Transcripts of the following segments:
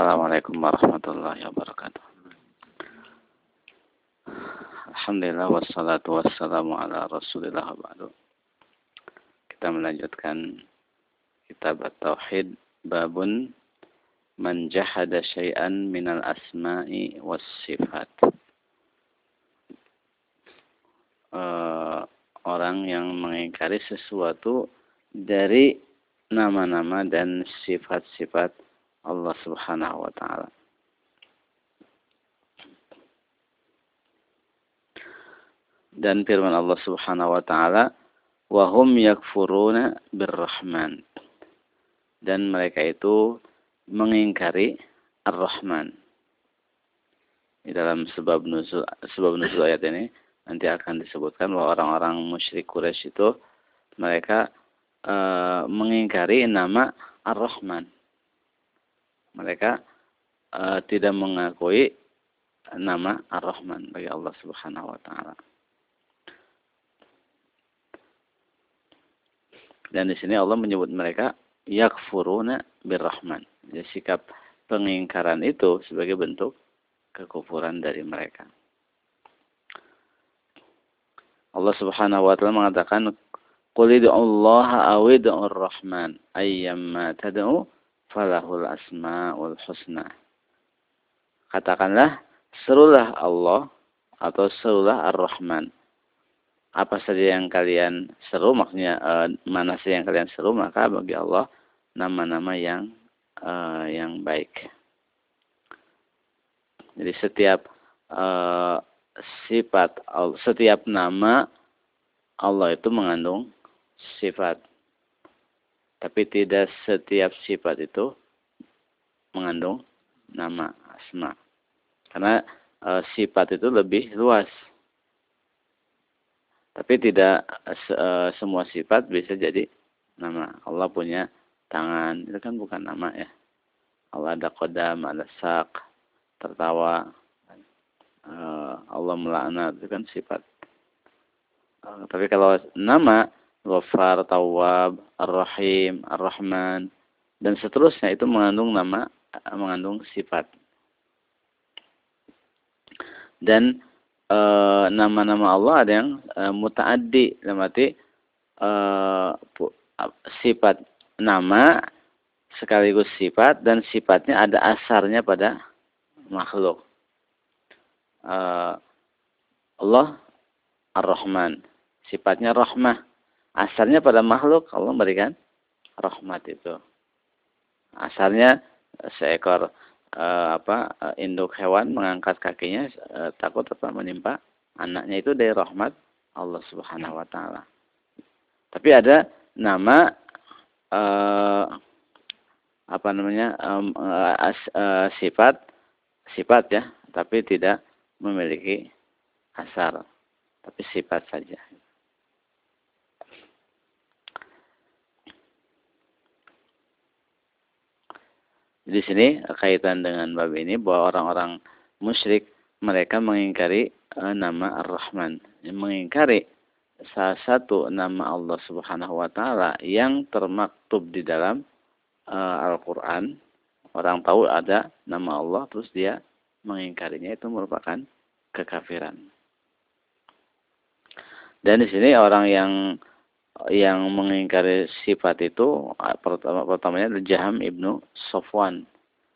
Assalamualaikum warahmatullahi wabarakatuh. Alhamdulillah wassalatu wassalamu ala rasulillah ba'du. Kita melanjutkan kitab At-Tauhid babun man jahada syai'an minal asma'i was sifat. Uh, orang yang mengingkari sesuatu dari nama-nama dan sifat-sifat Allah Subhanahu wa taala. Dan firman Allah Subhanahu wa taala, "Wa hum yakfuruna birrahman." Dan mereka itu mengingkari Ar-Rahman. Di dalam sebab nuzul sebab nuzul ayat ini nanti akan disebutkan bahwa orang-orang musyrik Quraisy itu mereka e, mengingkari nama Ar-Rahman mereka uh, tidak mengakui nama Ar-Rahman bagi Allah Subhanahu wa taala. Dan di sini Allah menyebut mereka yakfuruna birrahman. Jadi sikap pengingkaran itu sebagai bentuk kekufuran dari mereka. Allah Subhanahu wa taala mengatakan Qul Allah aw rahman ayyamma tad'u falahul asmaul husna. Katakanlah, serulah Allah atau serulah Ar-Rahman. Apa saja yang kalian seru, maksudnya uh, mana saja yang kalian seru, maka bagi Allah nama-nama yang uh, yang baik. Jadi setiap uh, sifat, setiap nama Allah itu mengandung sifat. Tapi tidak setiap sifat itu mengandung nama asma. Karena e, sifat itu lebih luas. Tapi tidak e, semua sifat bisa jadi nama. Allah punya tangan, itu kan bukan nama ya. Allah ada kodam, ada sak, tertawa. E, Allah melaknat, itu kan sifat. Tapi kalau nama Ghafar, Tawwab, Ar-Rahim, Ar-Rahman dan seterusnya itu mengandung nama mengandung sifat. Dan nama-nama e, Allah ada yang e, mutaaddi dalam arti e, sifat nama sekaligus sifat dan sifatnya ada asarnya pada makhluk. Allah Ar-Rahman, sifatnya rahmah Asalnya pada makhluk Allah memberikan rahmat itu. Asalnya seekor uh, apa uh, induk hewan mengangkat kakinya uh, takut apa menimpa anaknya itu dari rahmat Allah Subhanahu wa taala. Tapi ada nama apa namanya uh, sifat sifat ya, tapi tidak memiliki asar, tapi sifat saja. Di sini kaitan dengan bab ini bahwa orang-orang musyrik mereka mengingkari uh, nama Ar-Rahman, mengingkari salah satu nama Allah Subhanahu wa taala yang termaktub di dalam uh, Al-Qur'an. Orang tahu ada nama Allah terus dia mengingkarinya itu merupakan kekafiran. Dan di sini orang yang yang mengingkari sifat itu pertama pertamanya adalah Jaham ibnu Sofwan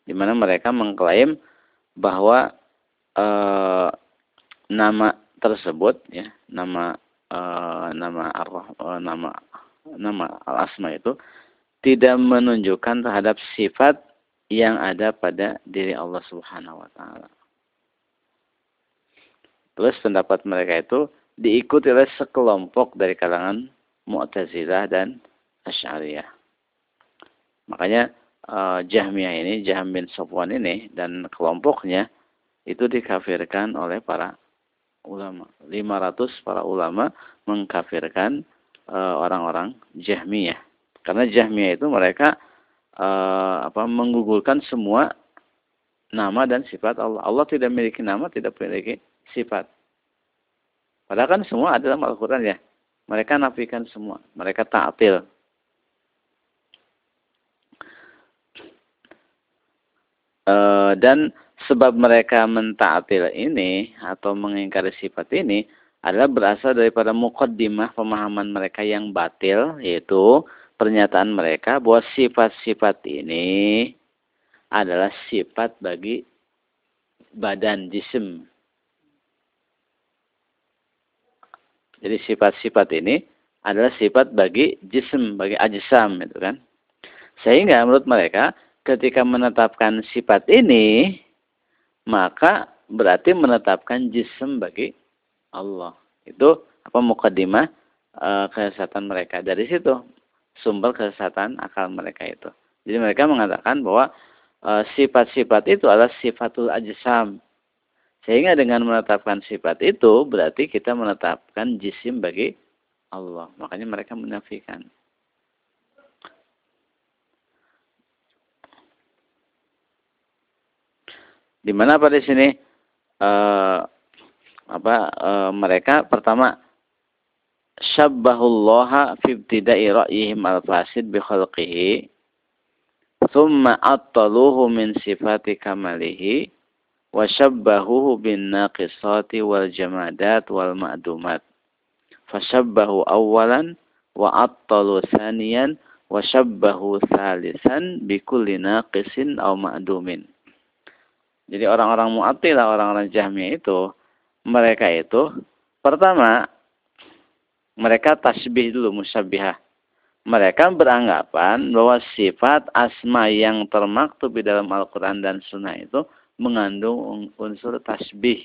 di mana mereka mengklaim bahwa e, nama tersebut ya nama e, nama arwah e, nama nama al asma itu tidak menunjukkan terhadap sifat yang ada pada diri Allah Subhanahu wa taala. Terus pendapat mereka itu diikuti oleh sekelompok dari kalangan Mu'tazilah dan Asy'ariyah. Makanya uh, Jahmiyah ini, Jahm bin Safwan ini dan kelompoknya itu dikafirkan oleh para ulama. 500 para ulama mengkafirkan uh, orang-orang Jahmiyah. Karena Jahmiyah itu mereka uh, apa menggugurkan semua nama dan sifat Allah. Allah tidak memiliki nama, tidak memiliki sifat. Padahal kan semua ada dalam Al-Quran ya. Mereka nafikan semua. Mereka ta'til. E, dan sebab mereka mentaatil ini atau mengingkari sifat ini adalah berasal daripada mukaddimah pemahaman mereka yang batil yaitu pernyataan mereka bahwa sifat-sifat ini adalah sifat bagi badan jisim. Jadi sifat-sifat ini adalah sifat bagi jisim, bagi ajsam itu kan. Sehingga menurut mereka ketika menetapkan sifat ini maka berarti menetapkan jisim bagi Allah. Itu apa mukadimah e, kesesatan mereka. Dari situ sumber kesesatan akal mereka itu. Jadi mereka mengatakan bahwa e, sifat-sifat itu adalah sifatul ajsam. Sehingga dengan menetapkan sifat itu berarti kita menetapkan jisim bagi Allah. Makanya mereka menafikan. Di mana pada sini uh, apa uh, mereka pertama syabbahullaha fi ibtida'i ra'yihim al-fasid bi khalqihi thumma attaluhu min sifati kamalihi fashabbahu awalan wa attalu thaniyan wa syabbahu thalisan bi kulli naqisin aw ma'dumin jadi orang-orang Mu'attilah, orang-orang Jahmiyah itu mereka itu pertama mereka tasbih dulu musyabihah. Mereka beranggapan bahwa sifat asma yang termaktub di dalam Al-Quran dan Sunnah itu mengandung unsur tasbih.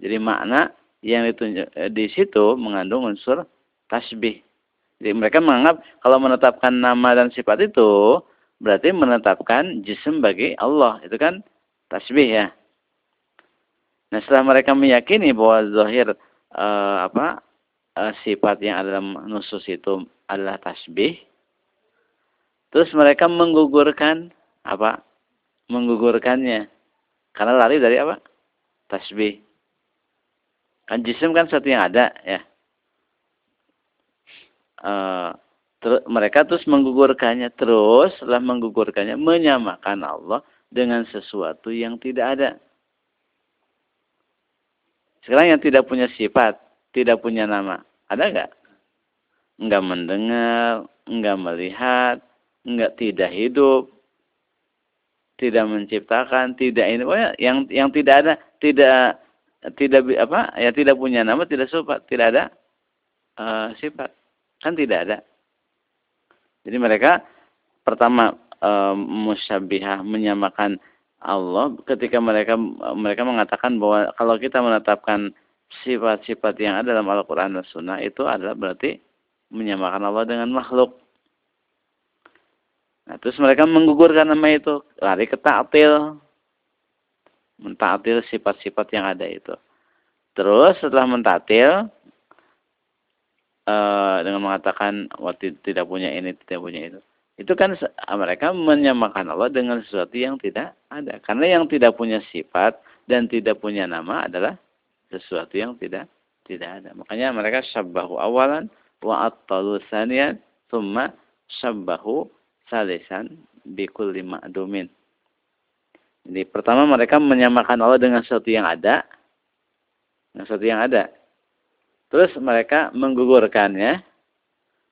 Jadi makna yang ditunjuk eh, di situ mengandung unsur tasbih. Jadi mereka menganggap kalau menetapkan nama dan sifat itu berarti menetapkan jisim bagi Allah. Itu kan tasbih ya. Nah setelah mereka meyakini bahwa zahir uh, apa uh, sifat yang ada dalam nusus itu adalah tasbih, terus mereka menggugurkan apa? Menggugurkannya karena lari dari apa? Tasbih. Kan jisim kan satu yang ada ya. Uh, ter mereka terus menggugurkannya terus setelah menggugurkannya menyamakan Allah dengan sesuatu yang tidak ada. Sekarang yang tidak punya sifat, tidak punya nama, ada nggak? Enggak mendengar, enggak melihat, enggak tidak hidup, tidak menciptakan, tidak ini, pokoknya yang yang tidak ada, tidak tidak apa? Ya tidak punya nama, tidak sifat, tidak ada uh, sifat, kan tidak ada. Jadi mereka pertama e, musyabihah menyamakan Allah ketika mereka mereka mengatakan bahwa kalau kita menetapkan sifat-sifat yang ada dalam Al-Quran dan Sunnah itu adalah berarti menyamakan Allah dengan makhluk. Nah, terus mereka menggugurkan nama itu, lari ke ta'til. Mentatil sifat-sifat yang ada itu. Terus setelah mentatil, uh, dengan mengatakan waktu tidak punya ini, tidak punya itu itu kan mereka menyamakan Allah dengan sesuatu yang tidak ada. Karena yang tidak punya sifat dan tidak punya nama adalah sesuatu yang tidak tidak ada. Makanya mereka syabbahu awalan wa attalu saniyan thumma syabbahu salisan bikul lima ma'dumin. Jadi pertama mereka menyamakan Allah dengan sesuatu yang ada. Dengan sesuatu yang ada. Terus mereka menggugurkannya.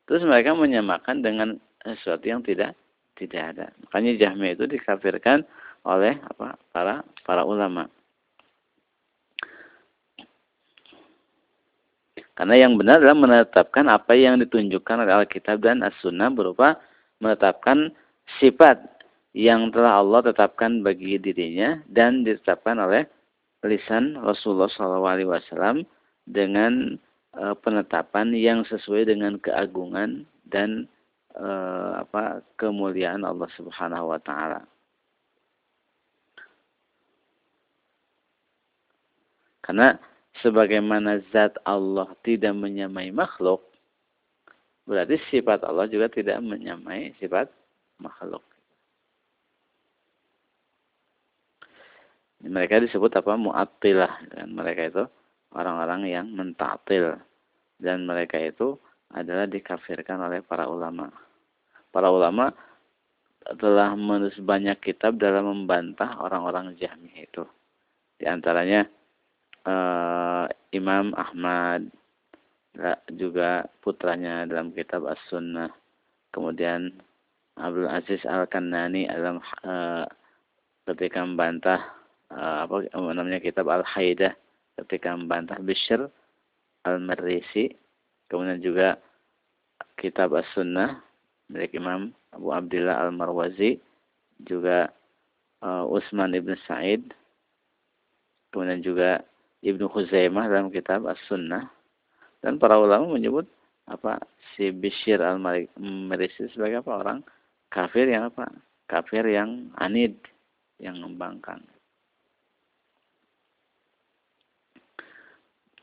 Terus mereka menyamakan dengan sesuatu yang tidak tidak ada. Makanya Jahmi itu dikafirkan oleh apa para para ulama. Karena yang benar adalah menetapkan apa yang ditunjukkan oleh Alkitab dan As-Sunnah berupa menetapkan sifat yang telah Allah tetapkan bagi dirinya dan ditetapkan oleh lisan Rasulullah SAW dengan e, penetapan yang sesuai dengan keagungan dan eh, apa kemuliaan Allah Subhanahu wa taala. Karena sebagaimana zat Allah tidak menyamai makhluk, berarti sifat Allah juga tidak menyamai sifat makhluk. Mereka disebut apa? Mu'attilah. Dan mereka itu orang-orang yang mentatil. Dan mereka itu adalah dikafirkan oleh para ulama para ulama telah menulis banyak kitab dalam membantah orang-orang Jahmi itu. Di antaranya uh, Imam Ahmad juga putranya dalam kitab As-Sunnah. Kemudian Abdul Aziz Al-Kanani dalam uh, ketika membantah uh, apa namanya kitab Al-Haidah ketika membantah Bishr Al-Marisi. Kemudian juga kitab As-Sunnah milik Imam Abu Abdullah Al-Marwazi, juga uh, Utsman ibn Sa'id, kemudian juga Ibnu Khuzaimah dalam kitab As-Sunnah dan para ulama menyebut apa si Bishir al-Marisi sebagai apa orang kafir yang apa kafir yang anid yang membangkang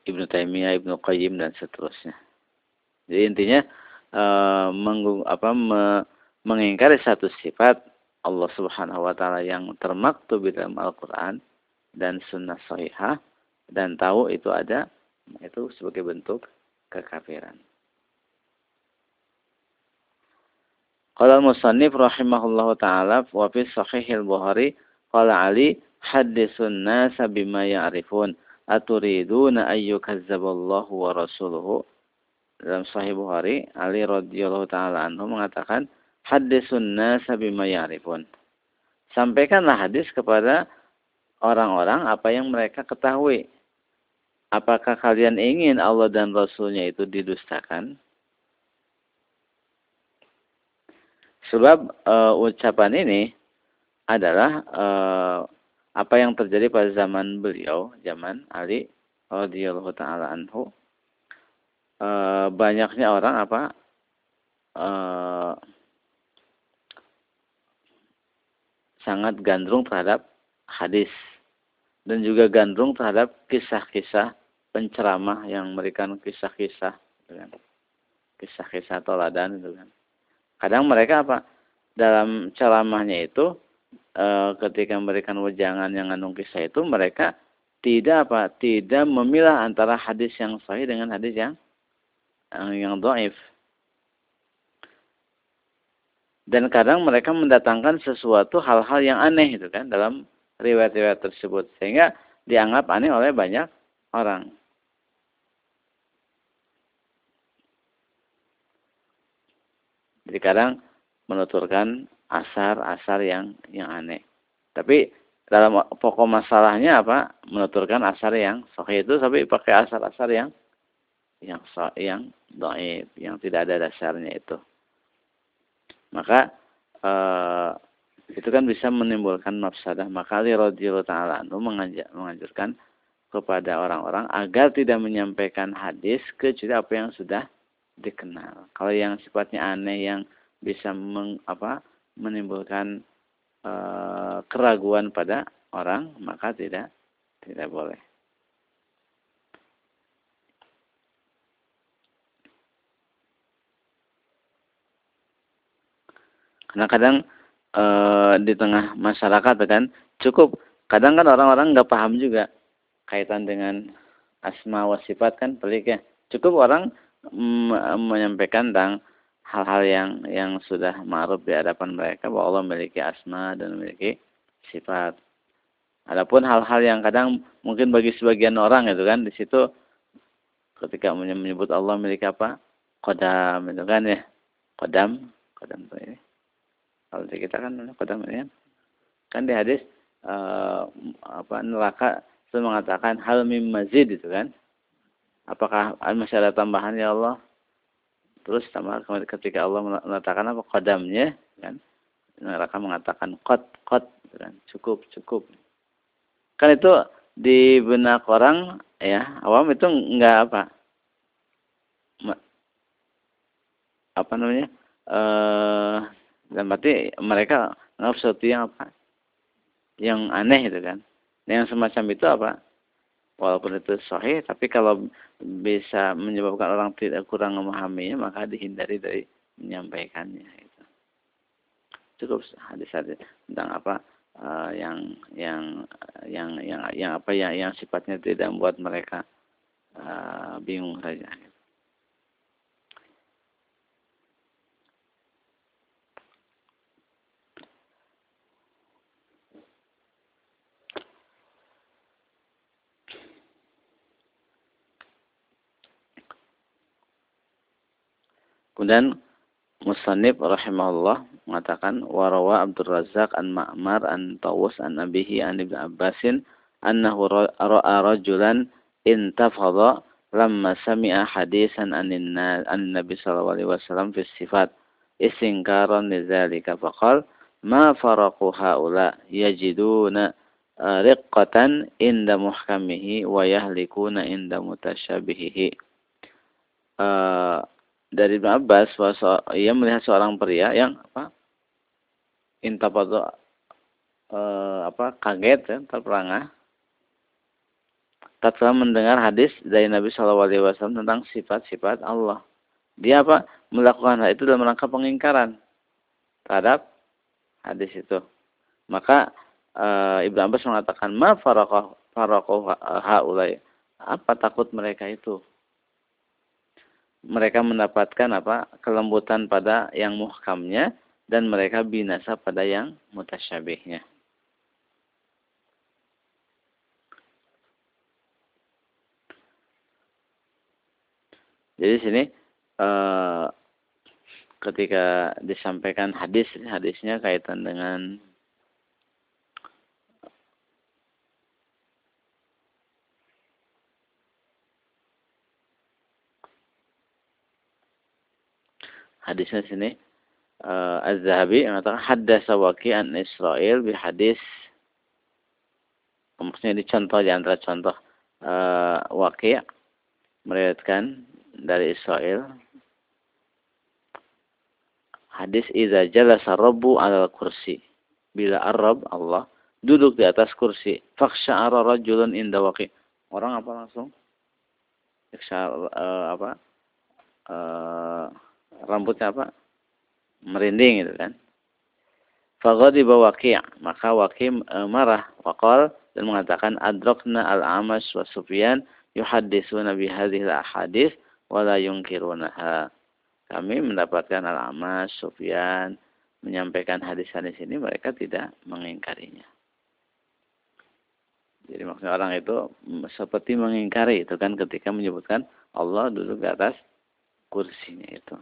Ibnu Taimiyah, Ibnu Qayyim dan seterusnya. Jadi intinya uh, menggung, apa, me, mengingkari satu sifat Allah Subhanahu wa taala yang termaktub di dalam Al-Qur'an dan sunnah sahihah dan tahu itu ada itu sebagai bentuk kekafiran. Qala musannif rahimahullahu taala wa fi sahih al-Bukhari qala Ali haddisun nas bima ya'rifun aturiduna ayyukazzaballahu wa rasuluhu dalam sahih Bukhari Ali radhiyallahu taala anhu mengatakan hadisun nasa bima ya'rifun. Sampaikanlah hadis kepada orang-orang apa yang mereka ketahui. Apakah kalian ingin Allah dan Rasulnya itu didustakan? Sebab e, ucapan ini adalah e, apa yang terjadi pada zaman beliau, zaman Ali radhiyallahu taala anhu. E, banyaknya orang apa? E, sangat gandrung terhadap hadis dan juga gandrung terhadap kisah-kisah penceramah yang memberikan kisah-kisah kisah-kisah toladan itu kan. Kadang mereka apa dalam ceramahnya itu e, ketika memberikan wejangan yang mengandung kisah itu mereka tidak apa tidak memilah antara hadis yang sahih dengan hadis yang, yang doif dan kadang mereka mendatangkan sesuatu hal-hal yang aneh itu kan dalam riwayat-riwayat tersebut sehingga dianggap aneh oleh banyak orang. Jadi kadang menuturkan asar-asar yang yang aneh. Tapi dalam pokok masalahnya apa? Menuturkan asar yang sahih itu tapi pakai asar-asar yang yang yang doib, yang tidak ada dasarnya itu maka uh, itu kan bisa menimbulkan mafsadah. Maka Ali radhiyallahu taala anhu menganjurkan kepada orang-orang agar tidak menyampaikan hadis kecuali apa yang sudah dikenal. Kalau yang sifatnya aneh yang bisa meng, apa, menimbulkan uh, keraguan pada orang, maka tidak tidak boleh. Karena kadang e, di tengah masyarakat kan cukup kadang kan orang-orang nggak paham juga kaitan dengan asma wa sifat kan pelik ya. Cukup orang menyampaikan tentang hal-hal yang yang sudah ma'ruf di hadapan mereka bahwa Allah memiliki asma dan memiliki sifat. Adapun hal-hal yang kadang mungkin bagi sebagian orang itu kan di situ ketika menyebut Allah memiliki apa? Kodam itu kan ya. Kodam, kodam itu ini. Kalau di kita kan kodam ya. Kan di hadis uh, apa neraka itu mengatakan hal mim mazid itu kan. Apakah masih ada tambahan ya Allah? Terus tambah ketika Allah mengatakan apa kodamnya kan neraka mengatakan kot kot gitu kan cukup cukup kan itu di benak orang ya awam itu enggak apa apa namanya eh dan berarti mereka menganggap sesuatu yang apa? Yang aneh itu kan. Yang semacam itu apa? Walaupun itu sahih, tapi kalau bisa menyebabkan orang tidak kurang memahaminya, maka dihindari dari menyampaikannya. Itu. Cukup hadis-hadis tentang apa uh, yang yang yang yang yang apa yang yang sifatnya tidak membuat mereka uh, bingung saja. Kemudian Musannif rahimahullah mengatakan warawa Abdul Razak an Ma'mar an Tawus an Abihi an Ibn Abbasin annahu ra'a rajulan intafadha lamma sami'a hadisan anin Nabi sallallahu alaihi wasallam fi sifat istinkaran lidzalika faqal ma faraqu haula yajiduna riqqatan inda muhkamihi wa yahlikuna inda mutasyabihihi uh, dari Ibn Abbas bahwa ia melihat seorang pria yang apa intapatu uh, apa kaget ya, terperangah tatkala mendengar hadis dari Nabi Shallallahu Alaihi Wasallam tentang sifat-sifat Allah. Dia apa? Melakukan hal itu dalam rangka pengingkaran terhadap hadis itu. Maka e, Ibnu Abbas mengatakan ma faraqah faraqah haulai. Apa takut mereka itu? Mereka mendapatkan apa? kelembutan pada yang muhkamnya dan mereka binasa pada yang mutasyabihnya. Jadi sini uh, ketika disampaikan hadis, hadisnya kaitan dengan hadisnya sini uh, Az-Zahabi mengatakan waqi an Israel bi hadis. Maksudnya di contoh di antara contoh uh, waqi meriwayatkan dari Israel hadis iza jalasa rabbu ala kursi. Bila arab Allah duduk di atas kursi ara rajulun inda waqi. Orang apa langsung? Uh, apa? Uh, rambutnya apa merinding gitu kan faghadiba waqi' maka waqi' uh, marah waqal dan mengatakan adrakna al-amash wa sufyan yuhaddisuna bihadhihi al-ahadits wala yungkirunaha. Kami mendapatkan al-Amas, Sufyan, menyampaikan hadis-hadis ini mereka tidak mengingkarinya. Jadi maksudnya orang itu seperti mengingkari itu kan ketika menyebutkan Allah duduk di atas kursinya itu.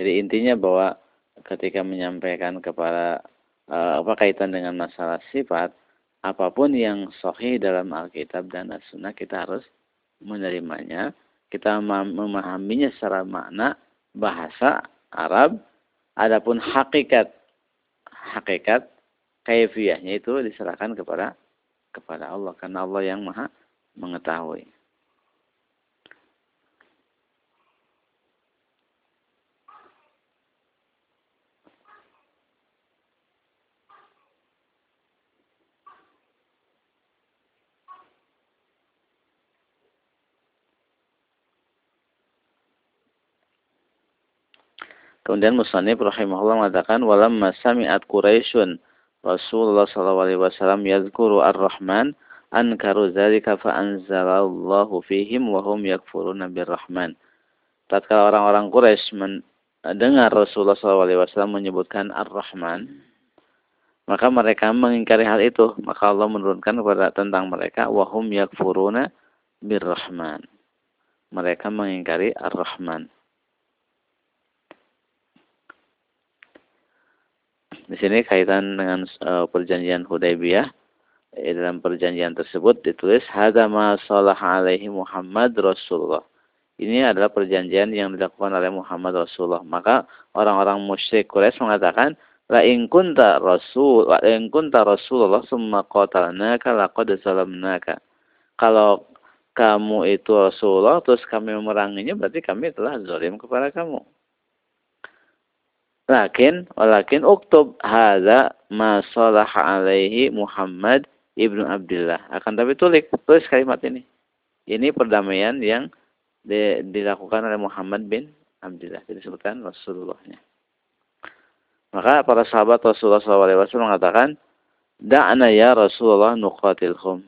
Jadi intinya bahwa ketika menyampaikan kepada uh, apa kaitan dengan masalah sifat, apa pun yang sahih dalam Alkitab dan As-Sunnah kita harus menerimanya, kita memahaminya secara makna bahasa Arab, adapun hakikat hakikat kaifiyahnya itu diserahkan kepada kepada Allah. Karena Allah yang Maha mengetahui. Kemudian Musannif rahimahullah mengatakan walamma sami'at Quraisyun Rasulullah sallallahu alaihi wasallam yadhkuru Ar-Rahman ankaru dzalika fa anzalallahu fihim wa hum yakfuruna birrahman. Tatkala orang-orang Quraisy mendengar Rasulullah sallallahu alaihi wasallam menyebutkan Ar-Rahman, maka mereka mengingkari hal itu. Maka Allah menurunkan kepada tentang mereka wa hum yakfuruna birrahman. Mereka mengingkari Ar-Rahman. Di sini kaitan dengan uh, perjanjian Hudaybiyah. Eh, dalam perjanjian tersebut ditulis hadza ma alaihi Muhammad Rasulullah. Ini adalah perjanjian yang dilakukan oleh Muhammad Rasulullah. Maka orang-orang musyrik Quraisy mengatakan, La in kunta rasul, la in kunta Rasulullah summa qatalnaka laqad salamnaka. Kalau kamu itu Rasulullah terus kami memeranginya berarti kami telah zalim kepada kamu. Lakin, walakin uktub hadza ma salaha alaihi Muhammad ibnu Abdullah. Akan tapi tulis, tulis kalimat ini. Ini perdamaian yang di, dilakukan oleh Muhammad bin Abdullah. Disebutkan Rasulullahnya. Maka para sahabat Rasulullah SAW mengatakan, Da'na ya Rasulullah nuqatilhum.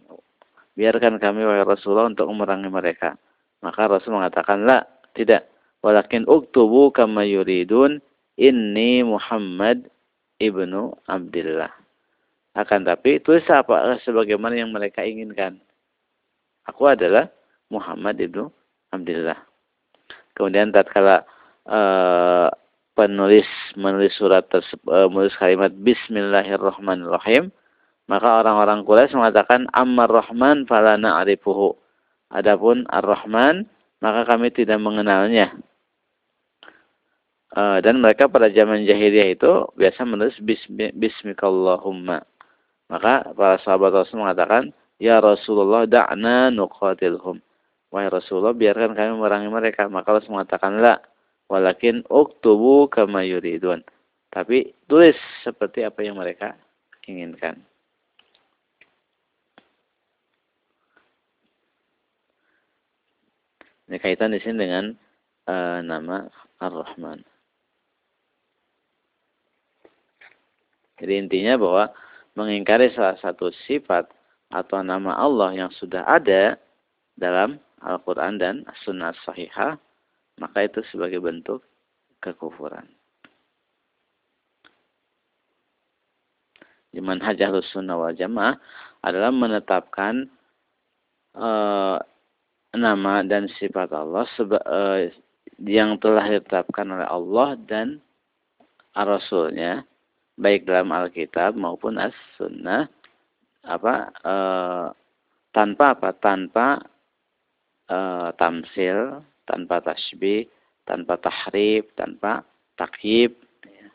Biarkan kami wahai Rasulullah untuk memerangi mereka. Maka Rasul mengatakan, La, tidak. Walakin uktubu kama yuridun Inni Muhammad ibnu Abdullah. Akan tapi tulis apa sebagaimana yang mereka inginkan. Aku adalah Muhammad ibnu Abdullah. Kemudian tatkala uh, penulis menulis surat tersebut, uh, menulis kalimat Bismillahirrahmanirrahim, maka orang-orang Quraisy mengatakan Ammar Rahman fala na'rifuhu. Adapun Ar-Rahman maka kami tidak mengenalnya. Uh, dan mereka pada zaman jahiliyah itu biasa menulis bismi, bismikallahumma. Maka para sahabat Rasul mengatakan, Ya Rasulullah da'na nuqatilhum. Wahai Rasulullah, biarkan kami memerangi mereka. Maka Rasul mengatakan, La, walakin uktubu kama yuridun. Tapi tulis seperti apa yang mereka inginkan. Ini kaitan di sini dengan uh, nama Ar-Rahman. Jadi intinya bahwa mengingkari salah satu sifat atau nama Allah yang sudah ada dalam Al-Quran dan Sunnah Sahihah, maka itu sebagai bentuk kekufuran. Iman hajah sunnah wal jamaah adalah menetapkan e, nama dan sifat Allah seba, e, yang telah ditetapkan oleh Allah dan Rasulnya baik dalam Alkitab maupun As-Sunnah apa e, tanpa apa tanpa e, tamsil tanpa tasbih tanpa tahrif tanpa takyib ya.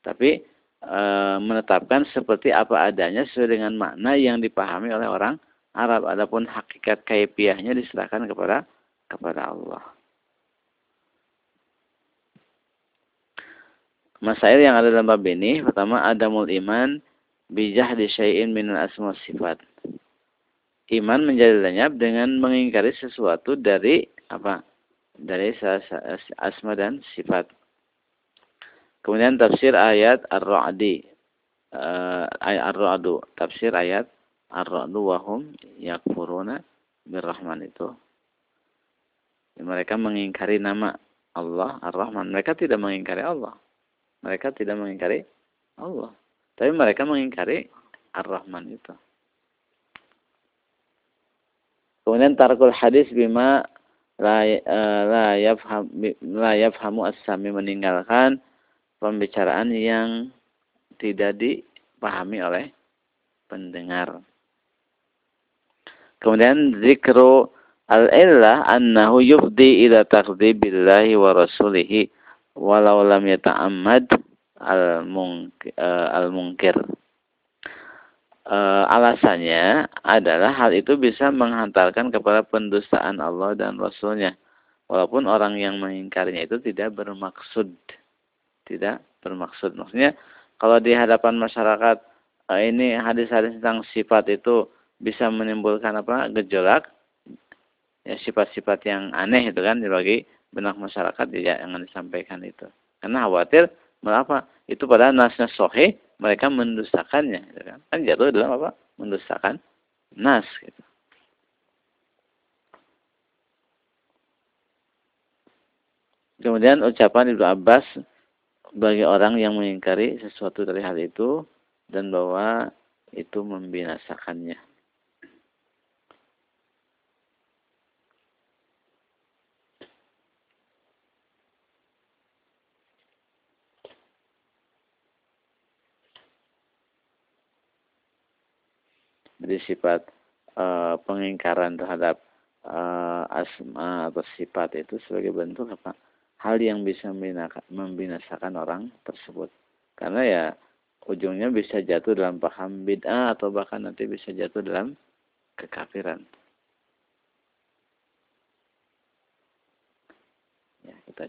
tapi e, menetapkan seperti apa adanya sesuai dengan makna yang dipahami oleh orang Arab adapun hakikat kaifiahnya diserahkan kepada kepada Allah Masail yang ada dalam bab ini pertama adamul iman bijah di syai'in minal asma sifat. Iman menjadi lenyap dengan mengingkari sesuatu dari apa? Dari asma dan sifat. Kemudian tafsir ayat Ar-Ra'di. Uh, Ar-Ra'du. Tafsir ayat Ar-Ra'du wahum yakfuruna birrahman itu. Mereka mengingkari nama Allah Ar-Rahman. Mereka tidak mengingkari Allah. Mereka tidak mengingkari Allah. Tapi mereka mengingkari Ar-Rahman itu. Kemudian tarkul hadis bima la, uh, la, yafham, la yafhamu as-sami meninggalkan pembicaraan yang tidak dipahami oleh pendengar. Kemudian zikru al-illah annahu yufdi ila takdzibillahi wa rasulihi walau lam yata'ammad al-mungkir. Al -mungkir. E, alasannya adalah hal itu bisa menghantarkan kepada pendustaan Allah dan Rasulnya. Walaupun orang yang mengingkarinya itu tidak bermaksud. Tidak bermaksud. Maksudnya kalau di hadapan masyarakat e, ini hadis-hadis tentang sifat itu bisa menimbulkan apa gejolak ya sifat-sifat yang aneh itu kan bagi benak masyarakat ya jangan disampaikan itu. Karena khawatir mengapa itu pada nasnya sohe mereka mendustakannya, gitu kan? kan jatuh dalam apa? Mendustakan nas. Gitu. Kemudian ucapan Ibnu Abbas bagi orang yang mengingkari sesuatu dari hal itu dan bahwa itu membinasakannya. Jadi sifat uh, pengingkaran terhadap uh, asma atau sifat itu sebagai bentuk apa? Hal yang bisa membinasakan orang tersebut. Karena ya ujungnya bisa jatuh dalam paham bid'ah atau bahkan nanti bisa jatuh dalam kekafiran. Ya, kita